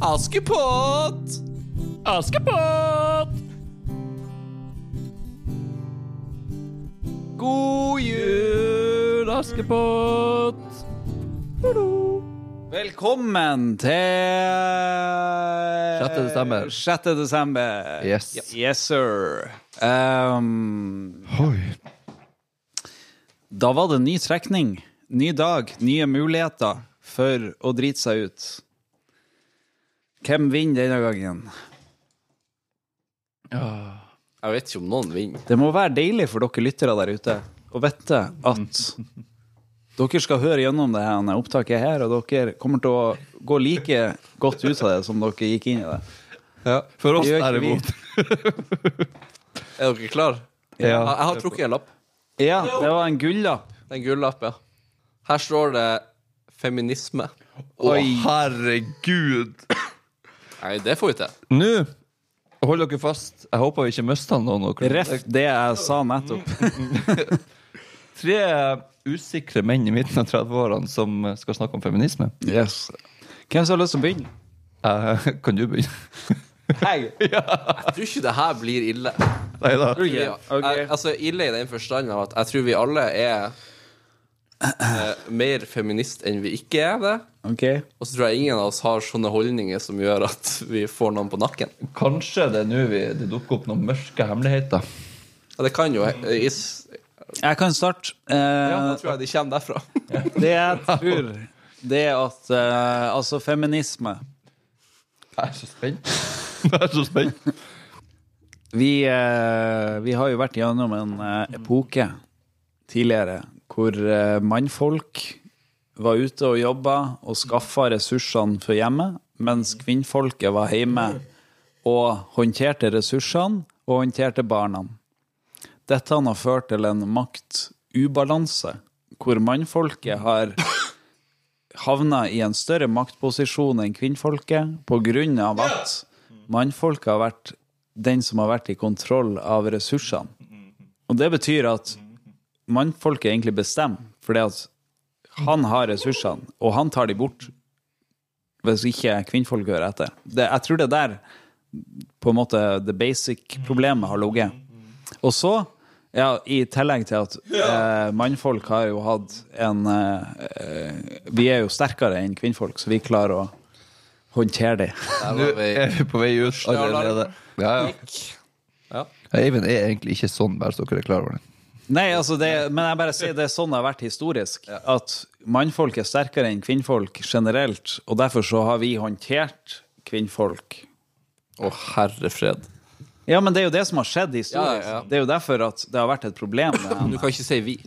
Askepott! Askepott! God jul, Askepott! Velkommen til 6. desember. 6. desember. Yes. Yes, sir. Um, da var det ny trekning. Ny dag, nye muligheter for å drite seg ut. Hvem vinner denne gangen? Jeg vet ikke om noen vinner. Det må være deilig for dere lyttere der ute å vite at dere skal høre gjennom det her opptaket her, og dere kommer til å gå like godt ut av det som dere gikk inn i det. For oss Det gjør derimot. Er dere klar? Ja. Jeg, jeg har trukket en lapp. Ja, det var en gullapp. Det er en gullapp, ja. Her står det feminisme. Å, herregud. Nei, det får vi til. Nå hold dere fast. Jeg håper vi ikke mister noen. Ref det jeg sa nettopp. Tre usikre menn i midten av 30-årene som skal snakke om feminisme. Yes. Hvem som har lyst til å begynne? Uh, kan du begynne? Hei. Jeg tror ikke det her blir ille. Nei da. Okay. Okay. Altså, ille i den forstand at jeg tror vi alle er uh, mer feminist enn vi ikke er det. Ok. Og så tror jeg ingen av oss har sånne holdninger som gjør at vi får noen på nakken. Kanskje det er nå vi- det dukker opp noen mørke hemmeligheter. Ja, det kan jo eh, is, Jeg kan starte. Ja, Eh, da tror jeg de kommer derfra. det jeg tror, det er at eh, Altså, feminisme Jeg er så spent. Jeg er så spent. Vi, eh, vi har jo vært gjennom en eh, epoke tidligere hvor eh, mannfolk var ute og jobba og skaffa ressursene for hjemmet, mens kvinnfolket var hjemme og håndterte ressursene og håndterte barna. Dette har ført til en maktubalanse, hvor mannfolket har havna i en større maktposisjon enn kvinnfolket av at mannfolket har vært den som har vært i kontroll av ressursene. Og det betyr at mannfolket egentlig bestemmer, fordi at han har ressursene, og han tar de bort hvis ikke kvinnfolk hører etter. Det, jeg tror det er der på en måte the basic-problemet har ligget. Og så, ja, i tillegg til at eh, mannfolk har jo hatt en eh, Vi er jo sterkere enn kvinnfolk, så vi klarer å håndtere det. Nå er vi på vei ut allerede. Ja, ja. Ja. Eivind er egentlig ikke sånn, bare så dere er klar over det. Nei, altså det, men jeg bare sier det er sånn det har vært historisk. At mannfolk er sterkere enn kvinnfolk generelt, og derfor så har vi håndtert kvinnfolk. Å, herre fred. Ja, men det er jo det som har skjedd historisk. Ja, ja. Det er jo derfor at det har vært et problem. Du kan ikke si vi.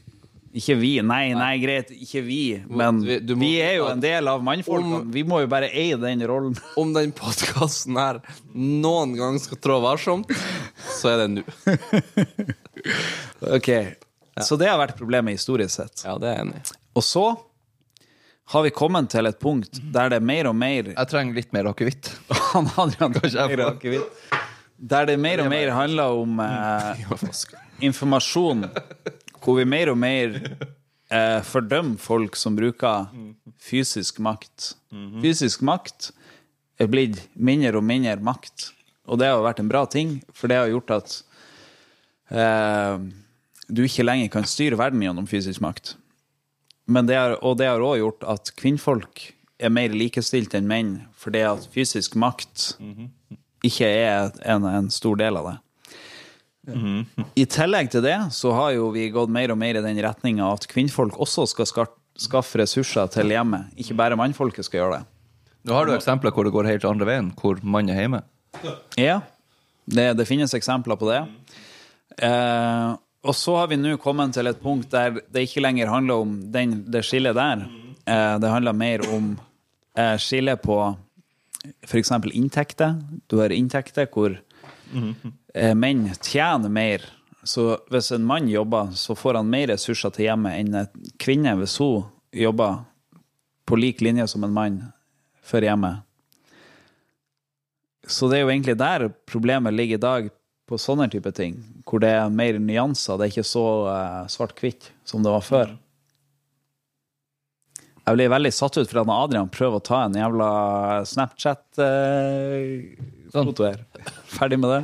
Ikke vi, nei, nei, greit, ikke vi, men vi- må- vi er jo en del av mannfolkene. Vi må jo bare eie den rollen. Om den podkasten her noen gang skal trå varsomt, så er det nå. Ok, Så det har vært problemet historisk sett. Ja, det er jeg enig i. Og så har vi kommet til et punkt der det er mer og mer Jeg trenger litt mer akevitt. Han Adrian Kanskje mer akevitt. Der det mer og mer handler om eh, informasjon, hvor vi mer og mer eh, fordømmer folk som bruker fysisk makt. Fysisk makt er blitt mindre og mindre makt, og det har vært en bra ting, for det har gjort at du ikke lenger kan styre verden gjennom fysisk makt. Men det er, og det har òg gjort at kvinnfolk er mer likestilt enn menn, fordi at fysisk makt ikke er en, en stor del av det. I tillegg til det så har jo vi gått mer og mer i den retninga at kvinnfolk også skal ska- skaffe ressurser til hjemmet. Ikke bare mannfolket skal gjøre det. Nå har du eksempler hvor det går helt andre veien, hvor mann er hjemme. Ja, det, det finnes eksempler på det. Eh, og så har vi nå kommet til et punkt der det ikke lenger handler om den, det skillet der. Eh, det handler mer om eh, skillet på f.eks. inntekter. Du har inntekter hvor eh, menn tjener mer. Så hvis en mann jobber, så får han mer ressurser til hjemmet enn en kvinne hvis hun jobber på lik linje som en mann for hjemmet. Så det er jo egentlig der problemet ligger i dag, på sånne type ting. Hvor det er mer nyanser. Det er ikke så eh, svart-hvitt som det var før. Jeg blir veldig satt ut for at Adrian prøver å ta en jævla Snapchat-foto her. Ferdig med det.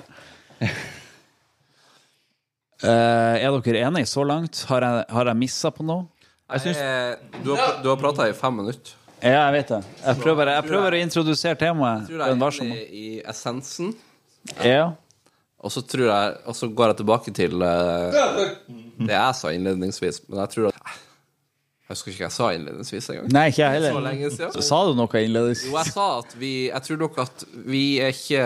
Eh, er dere enige så langt? Har jeg, har jeg missa på noe? Jeg syns Eh, Du har, du har prata i fem minutter. Ja, jeg vet det. Jeg prøver, jeg prøver å introdusere temaet. Jeg tror jeg er enig i essensen. Ja. Og så tror jeg Og så går jeg tilbake til eh, det jeg sa innledningsvis. Men jeg tror at Jeg husker ikke hva jeg sa innledningsvis engang. Nei, ikke jeg Så heller. lenge siden. Så sa du noe innledningsvis? Jo, jeg sa at vi Jeg tror nok at vi er ikke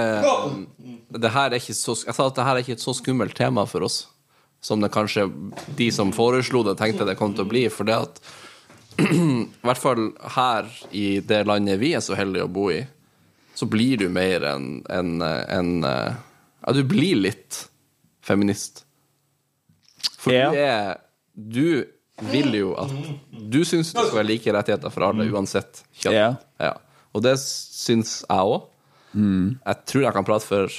Det her er ikke så Jeg sa at det her er ikke et så skummelt tema for oss som det kanskje de som foreslo det, tenkte det kom til å bli. For det at I hvert fall her i det landet vi er så heldige å bo i, så blir du mer enn en, en, Ja, du blir litt feminist. For Ja. du er Du vil jo at Du syns det skal være like rettigheter for alle, uansett kjønn. Ja. Ja. Og det syns jeg òg. Jeg tror jeg kan prate for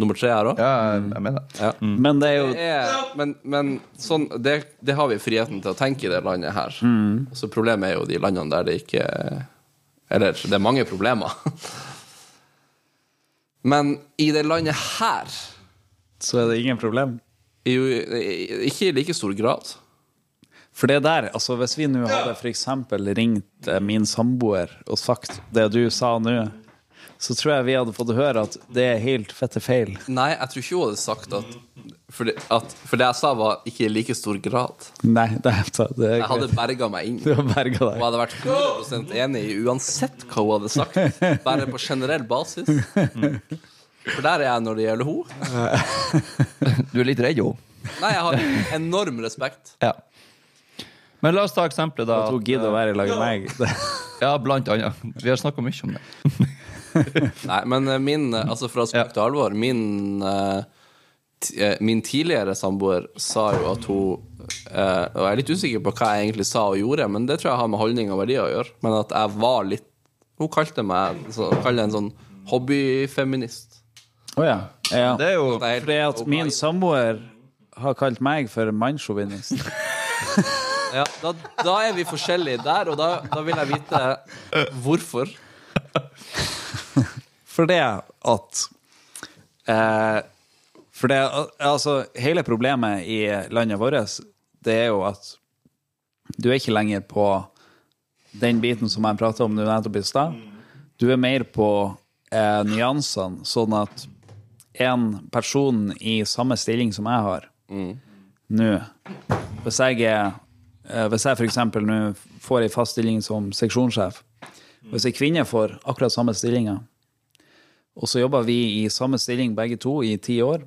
nummer tre her òg. Ja, jeg jeg mener det. Ja. Men det er jo Men, men sånn, det, det har vi friheten til å tenke i det landet her. Så problemet er jo de landene der det ikke Eller det er mange problemer. Men i det landet her Så er det ingen problem. jo ikke i like stor grad. For det der, altså hvis vi nå hadde for eksempel ringt eh, min samboer og sagt det du sa nå, så tror jeg vi hadde fått høre at det er helt fette feil. Nei, jeg tror ikke hun hadde sagt at For det, at, for det jeg sa, var ikke i like stor grad. Nei, det er, det er Jeg hadde berga meg inn. Du har Og deg. jeg hadde vært 100% enig i uansett hva hun hadde sagt. Bare på generell basis. For der er jeg når det gjelder henne. Du er litt redd, jo. Nei, jeg har enorm respekt. Ja. Men la oss ta eksempelet, da. At hun gidder å være i lag med meg. Ja, blant annet. Vi har snakka mye om det. Nei, men eh, min eh, Altså fra spøk til alvor Min eh, Min tidligere samboer sa jo at hun Og jeg er litt usikker på hva jeg egentlig sa og gjorde, men det tror jeg har med holdning og verdier å gjøre. Men at jeg var litt Hun kalte meg så, kalte en sånn hobbyfeminist. Å ja. ja. Det er jo Det er Fordi at min samboer har kalt meg for mannssjåvinist. Ja, da, da er vi forskjellige der, og da, da vil jeg vite hvorfor. For det at eh, For det Altså, hele problemet i landet vårt, det er jo at du er ikke lenger på den biten som jeg prata om nå nettopp i stad. Du er mer på eh, nyansene, sånn at en person i samme stilling som jeg har nå Hvis jeg er eh, Hvis jeg f.eks. nå får ei fast stilling som seksjonssjef Hvis ei kvinne får akkurat samme stillinga, og så jobber vi i samme stilling begge to i ti år,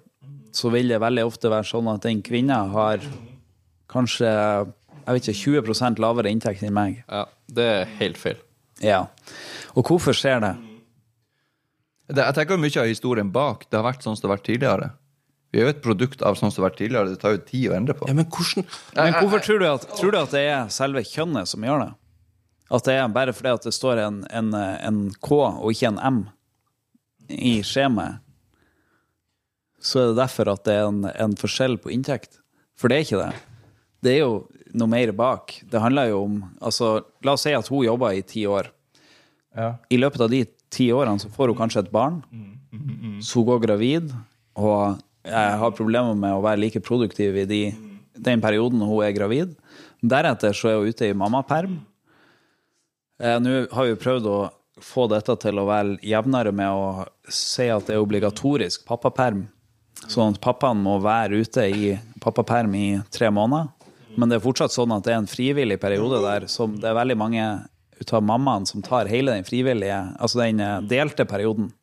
så vil det veldig ofte være sånn at den kvinna har kanskje jeg vet ikke, 20% lavere inntekt enn meg. Ja, det er helt feil. Ja. Og hvorfor skjer det? det, Jeg tenker mye av historien bak. Det har vært sånn som det har vært tidligere. Vi er jo et produkt av sånn som det har vært tidligere. Det tar jo tid å endre på. Ja, men hvordan Men hvorfor tror du at, tror du at det er selve kjønnet som gjør det? At det er bare fordi at det står en, en, en K og ikke en M i skjemaet? Så er det derfor at det er en, en forskjell på inntekt? For det er ikke det. Det er jo noe mer bak. Det handler jo om altså, La oss si at hun jobber i ti år. Ja. I løpet av de ti årene så får hun kanskje et barn. Så hun går gravid, og jeg har problemer med å være like produktiv i de, den perioden hun er gravid. Deretter så er hun ute i mammaperm. Eh, Nå har vi prøvd å få dette til å være jevnere med å si at det er obligatorisk pappaperm. Sånn at pappaen må være ute i pappaperm i tre måneder. Men det er fortsatt sånn at det er en frivillig periode der som det er veldig mange ut av mammaene som tar hele den frivillige, altså den eh, delte perioden.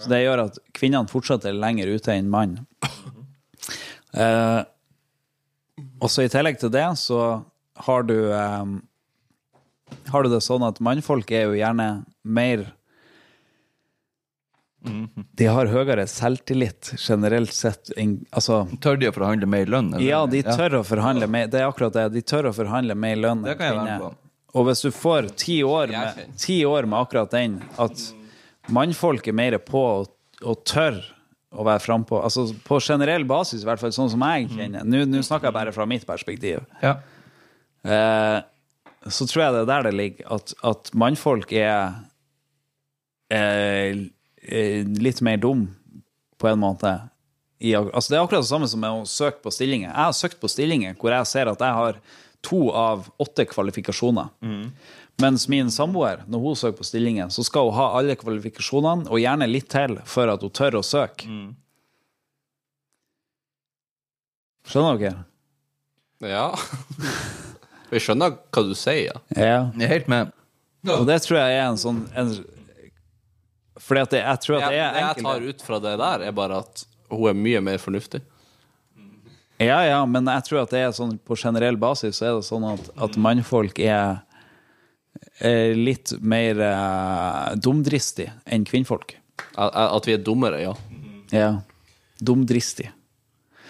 Så det gjør at kvinnene fortsatt er lenger ute enn mann. Eh, også i tillegg til det så har du eh, har du det sånn at mannfolk er jo gjerne mer De har høyere selvtillit generelt sett Altså, Tør de å forhandle mer lønn? eller? ja, de tør å forhandle mer Det er akkurat det. De tør å forhandle mer lønn Det kan jeg være med på. Og hvis du får ti år, med, ti år med akkurat den, at mannfolk er mer på og, og tør å være frampå altså På generell basis, i hvert fall sånn som jeg kjenner Nå nå snakker jeg bare fra mitt perspektiv. Ja. Eh, så tror jeg det er der det ligger. At, at mannfolk er, er, er litt mer dum, på en måte. I, altså det er akkurat det samme som å søke på stillinger. Jeg har søkt på stillinger hvor jeg ser at jeg har to av åtte kvalifikasjoner. Mens min samboer, når hun søker på stillinger, så skal hun ha alle kvalifikasjonene, og gjerne litt til, for at hun tør å søke. Skjønner dere? Ja. Vi skjønner hva du sier, ja. Ja. Jeg er helt med. Og det tror jeg er en sånn en, Fordi at det, jeg tror at Det er jeg, er det jeg tar ut fra det der, er bare at hun er mye mer fornuftig. Ja, ja, men jeg tror at det er sånn på generell basis så er det sånn at, at mannfolk er, er litt mer eh, dumdristig enn kvinnfolk. At, at vi er dummere, ja. Ja. Dumdristig.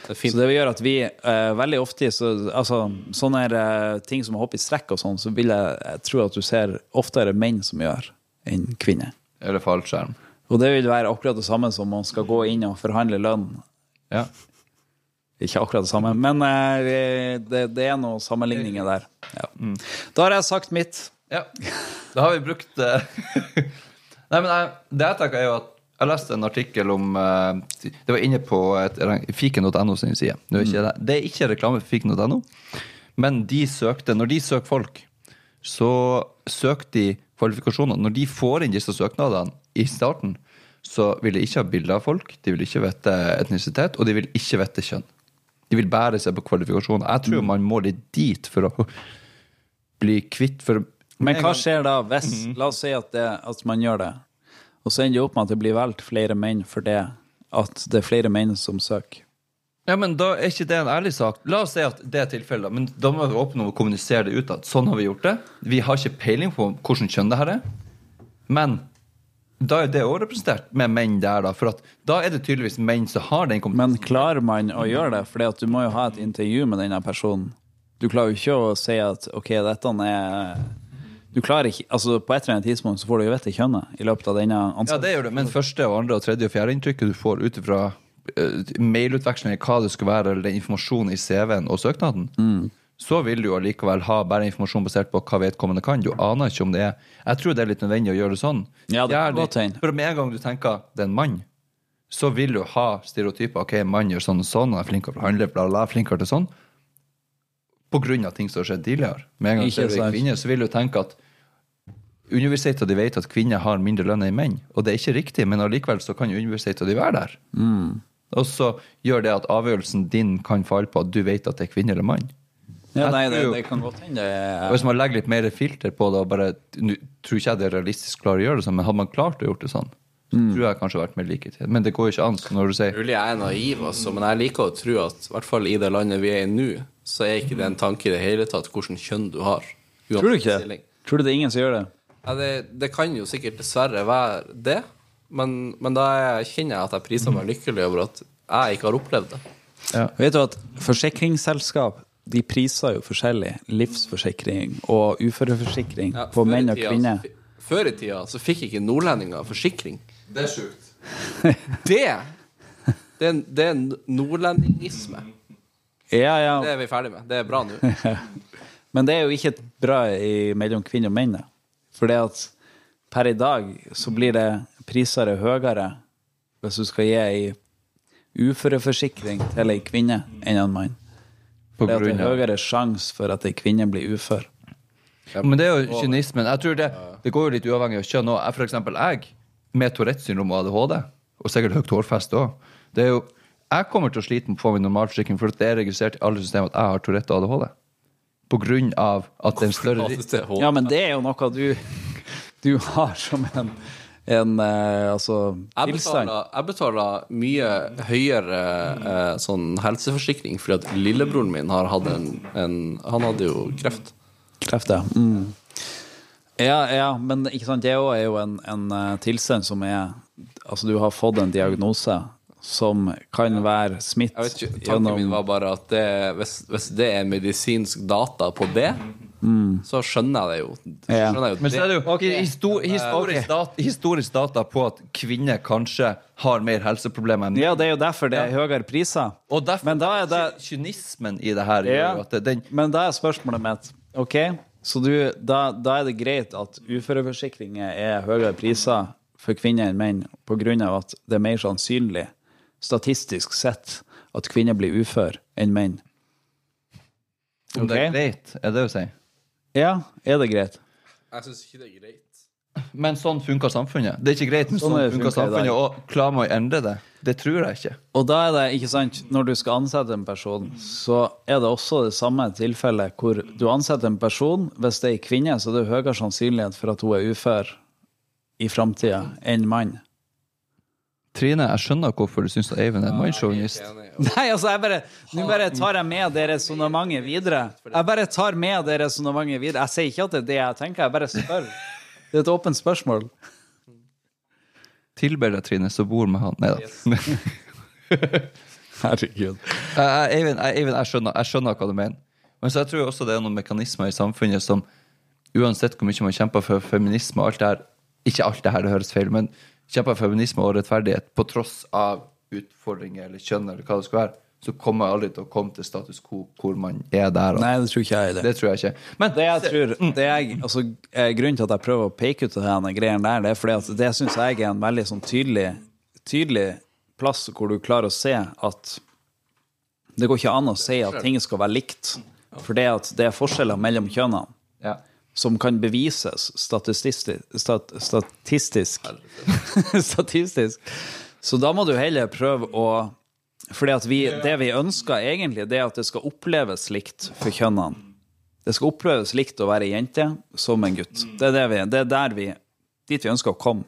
Det Så det vil gjøre at vi uh, veldig ofte så, altså, Sånne eh, ting som å hoppe i strekk og sånn, så vil jeg, jeg tro at du ser oftere menn som gjør, enn kvinner. Eller fallskjerm. Og det vil være akkurat det samme som man skal gå inn og forhandle lønn. Ja. Ikke akkurat det samme, men uh, det, det er noen sammenligninger der. Ja. Da har jeg sagt mitt. ja. Da har vi brukt Nei, men jeg, det jeg tenker er jo at jeg leste en artikkel om eh, Det var inne på fiken.no sin side. Det er, ikke, det. det er ikke reklame for fiken.no, men de søkte Når de søker folk, så søker de kvalifikasjoner. Når de får inn disse søknadene i starten, så vil de ikke ha bilder av folk, de vil ikke vite etnisitet, og de vil ikke vite kjønn. De vil bare se på kvalifikasjoner. Jeg tror man må litt dit for å bli kvitt for Men hva skjer da hvis La oss si at, det, at man gjør det, og så ender det opp med at det blir valgt flere menn for det at det er flere menn som søker. Ja, men Da er ikke det en ærlig sak. La oss si at det er tilfellet, men da må vi åpne og kommunisere det ut. at Sånn har vi gjort det. Vi har ikke peiling på hvordan kjønn det her er. Men da er det òg representert med menn der, da. For da er det tydeligvis menn som har den kompetansen. Men klarer man å gjøre det? Fordi du må jo ha et intervju med denne personen. Du klarer jo ikke å si at OK, dette er Du klarer ikke Altså, på et eller annet tidspunkt så får du jo vite kjønnet i løpet av denne Ja, det gjør du, Men første, og andre, og tredje og fjerde inntrykket du får ut ifra uh, mailutveksling, hva det skulle være, eller den informasjonen i CV-en og søknaden, så vil du jo allikevel ha bare informasjon basert på hva vedkommende kan. Du aner ikke om det er Jeg tror det er litt nødvendig å gjøre det sånn. Ja, det er godt tegn. For med en gang du tenker det er en mann, så vil du ha stereotyper. Ok, mann gjør sånn og sånn, han er flinkere til å handle, bla, bla, flinkere til sånn. På grunn av ting som har skjedd tidligere. Med en gang du en kvinne, så vil du tenke at Universiteter de vet at kvinner har mindre lønn enn menn, og det er ikke riktig, men allikevel så kan universiteter de være der. Mm. Og så gjør det at avgjørelsen din kan falle på at du vet at det er kvinne eller mann. Ja, nei, det, det kan godt hende. Og Hvis man legger litt mer filter på det, og bare nu, tror ikke jeg det er realistisk klar å gjøre det sånn, men hadde man klart å gjøre det sånn, så Mm. tror jeg kanskje vært mer likhet. Men det går jo ikke an. Så når du sier Mulig jeg er naiv, altså, men jeg liker å tro at i hvert fall i det landet vi er i nå, så er ikke det en tanke i det hele tatt hvordan kjønn du har. Tror du ikke det? Tror du det er ingen som gjør det? Ja, det, det kan jo sikkert dessverre være det, men, men da er- kjenner jeg at jeg priser meg lykkelig over at jeg ikke har opplevd det. Vet du at forsikringsselskap de priser jo forskjellig livsforsikring og uføreforsikring Ja, på menn og kvinner. Før i tida så fikk ikke nordlendinger forsikring. Det er sjukt. Det det det er nordlendingisme. Ja, ja. Det er vi ferdig med. Det er bra nå. Men det er jo ikke bra i, mellom kvinner og menn. da. For det at per i dag så blir det prisere høyere hvis du skal gi ei uføreforsikring til ei kvinne enn en mann. For Det at det er en høyere sjanse for at ei kvinne blir ufør. Men det er jo kynismen. Jeg tror det, det går jo litt uavhengig av kjønn. òg. for eksempel jeg, med Tourettes syndrom og ADHD, og sikkert høyt hårfeste òg, det er jo Jeg kommer til å slite med å få min normalforsikring, for det er registrert i alle systemer at jeg har Tourette og ADHD. På grunn av at det er en større Ja, men det er jo noe du, du har som en, en eh, altså, Jeg betaler, jeg betaler mye høyere eh, sånn helseforsikring fordi at lillebroren min har hatt en, en Han hadde jo kreft. Kreft, ja. Mm. Ja, ja, men ikke sant, det òg er jo en, en eh, tilstand som er Altså, du har fått en diagnose som kan være smitt Jeg vet ikke, Tanken min var bare at det, hvis, hvis det er medisinsk data på det, så skjønner jeg det jo. Ja. Jeg jo Men så er det jo okay, histor historisk, data, historisk data på at kvinner kanskje har mer helseproblemer enn menn. Ja, det er jo derfor det er høyere priser. Og derfor Men da er det kynismen i det her Ja. det, den Men da er spørsmålet mitt OK, Så du, da, da er det greit at uføreforsikringer er høyere priser for kvinner enn menn pga. at det er mer sannsynlig, statistisk sett, at kvinner blir ufør enn menn. Om det er greit, er det å si. Ja, er det greit? Jeg syns ikke det er greit. Men sånn funker samfunnet. Det er ikke greit, men Sånn sånn, er funker samfunnet. Og klarer man å endre det? Det tror jeg ikke. Og da er det, ikke sant, når du skal ansette en person, så er det også det samme tilfellet hvor du ansetter en person, hvis det er ei kvinne, så er det høyere sannsynlighet for at hun er ufør i framtida enn mann. Trine, jeg skjønner hvorfor du syns Eivind er en mannssjåvinist. Nei, altså, jeg bare, nå bare tar jeg med det resonnementet videre. Jeg bare tar med det resonnementet videre. Jeg sier ikke at det er det jeg tenker, jeg bare spør. Det er et åpent spørsmål. Tilber deg, Trine, så bor med han. Nei da. Herregud. Eivind, jeg, skjønner, jeg skjønner hva du mener. Men så jeg tror også det er noen mekanismer i samfunnet som uansett hvor mye man kjemper for feminisme og alt det her Ikke alt det her, det høres feil, men kjemper feminisme og rettferdighet på tross av utfordringer eller kjønn eller hva det skal være, så kommer jeg aldri til å komme til status quo hvor man er der. Nei, det tror ikke jeg heller. Det tror jeg ikke. Men Det jeg tror, det jeg, altså, eh, Grunnen til at jeg prøver å peke ut denne greien der, det er fordi at det syns jeg er en veldig sånn tydelig, tydelig plass hvor du klarer å se at det går ikke an å si at ting skal være likt. For det det er forskjeller mellom kjønnene ja. Som kan bevises statistisk. Stat, statistisk. statistisk. Så da må du heller prøve å fordi vi, Det vi ønsker egentlig, det er at det skal oppleves likt for kjønnene. Det skal oppleves likt å være jente som en gutt. Det er, det vi, det er der vi, dit vi ønsker å komme.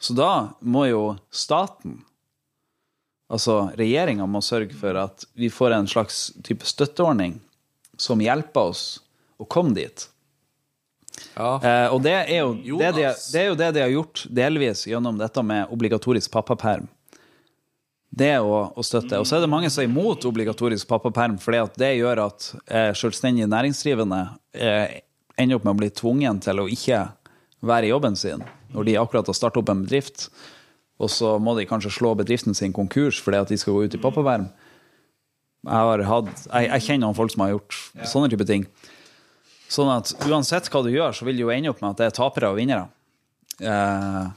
Så da må jo staten, altså regjeringa, må sørge for at vi får en slags type støtteordning som hjelper oss å komme dit. Ja. Eh, og det er, jo, det, de, det er jo det de har gjort delvis gjennom dette med obligatorisk pappaperm. Det å, å støtte. Og så er det mange som er imot obligatorisk pappaperm, fordi at det gjør at eh, selvstendig næringsdrivende eh, ender opp med å bli tvungen til å ikke være i jobben sin når de akkurat har startet opp en bedrift. Og så må de kanskje slå bedriften sin konkurs fordi at de skal gå ut i pappaperm. Jeg, jeg, jeg kjenner noen folk som har gjort sånne type ting. Sånn at uansett hva du gjør, så vil du jo ende opp med at det er tapere og vinnere. Eh,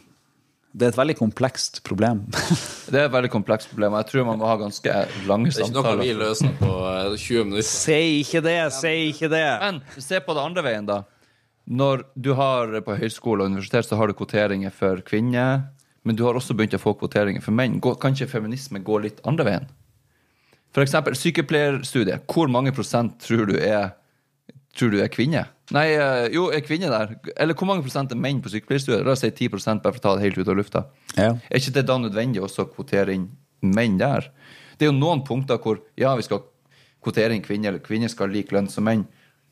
det er et veldig komplekst problem. Det er et veldig komplekst problem. og Jeg tror man må ha ganske lange samtaler. Det er ikke noe vi løser på eh, 20 minutter. si ikke det, si ikke det! Men se på det andre veien, da. Når du har på høyskole og universitet så har du kvoteringer for kvinner, men du har også begynt å få kvoteringer for menn. Kan ikke feminisme gå litt andre veien? Eksempel sykepleierstudiet. Hvor mange prosent tror du er, tror du er kvinne? Nei, eh, jo, er kvinne der. Eller hvor mange prosent er menn på sykepleierstudiet? La oss si 10 bare for å ta det helt ut av lufta. Ja. Er ikke det da nødvendig også å kvotere inn menn der? Det er jo noen punkter hvor ja, vi skal kvotere inn kvinner, eller kvinner skal ha lik lønn som menn,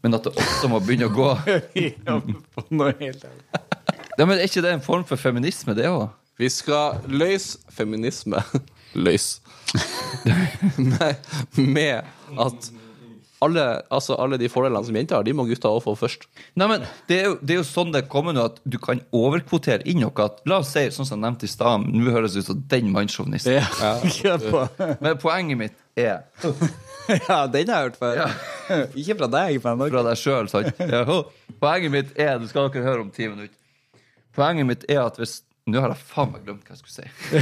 men at det også må begynne å gå Noe helt annet. ja, men Er ikke det en form for feminisme, det òg? Vi skal løse feminisme Løs. Nei, med at alle, altså alle de fordelene som jenter har, de må gutta òg få først. Nei, men det er, jo, det er jo sånn det kommer nå, at du kan overkvotere inn noe. At, la oss si, sånn som jeg nevnte i stad, nå høres det ut som den mannssjåvinisten. Ja. Ja. Men poenget mitt er Ja, den har jeg hørt før. Ikke fra deg, men fra deg sjøl, sant? Ja. Poenget mitt er Det skal dere høre om ti minutter. Poenget mitt er at hvis Nå har jeg faen meg glemt hva jeg skulle si.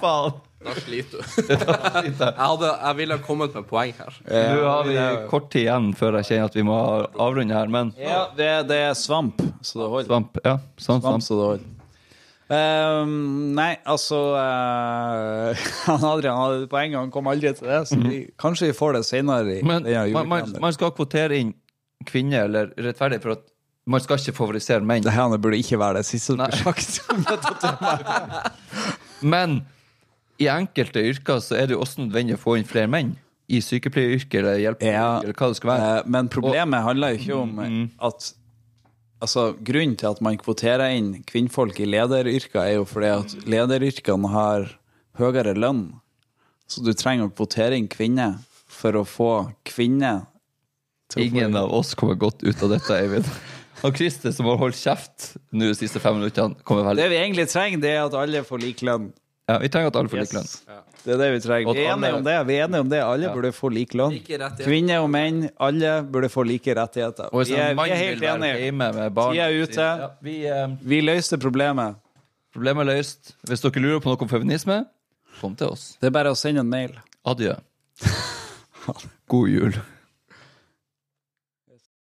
faen. Da sliter du. jeg, hadde, jeg ville kommet med poeng her. Nå har vi kort tid igjen før jeg kjenner at vi må avrunde her, men Ja, det, det er svamp, så det holder. Svamp. Ja, sånn Svamp, svamp. så det holder. Ehm, nei, altså uh, han Adrian hadde poeng, han kom aldri til det. Så vi, kanskje vi får det senere. i Men man, man, man skal kvotere inn kvinner, eller rettferdig, for at man skal ikke favorisere menn. Det her burde ikke være det siste du har sagt. Men i enkelte yrker så er det jo også nødvendig å få inn flere menn. I sykepleieryrket eller hjelpeyrket, Ja. eller hva det skal være. Eh, Men problemet handler jo ikke om at Altså, Grunnen til at man kvoterer inn kvinnfolk i lederyrker, er jo fordi at lederyrkene har høyere lønn. Så du trenger å kvotere inn kvinner for å få kvinner til å få Ingen av oss kommer godt ut av dette, Eivind. Og Christer, som har holdt kjeft nå de siste fem minuttene, kommer veldig Det vi egentlig trenger, det er at alle får lik lønn. Ja, vi trenger at alle får lik lønn. Det er det vi trenger. Vi er enige om det. Vi er enige om det. Alle burde få lik lønn. Like. Kvinner og menn, alle burde få like rettigheter. Og hvis Vi er, en mann vi er helt vil være enige. hjemme med barn Tida er ute. Ja, vi, Vi løste problemet. Problemet er løst. Hvis dere lurer på noe om feminisme, kom til oss. Det er bare å sende en mail. Adjø. God jul.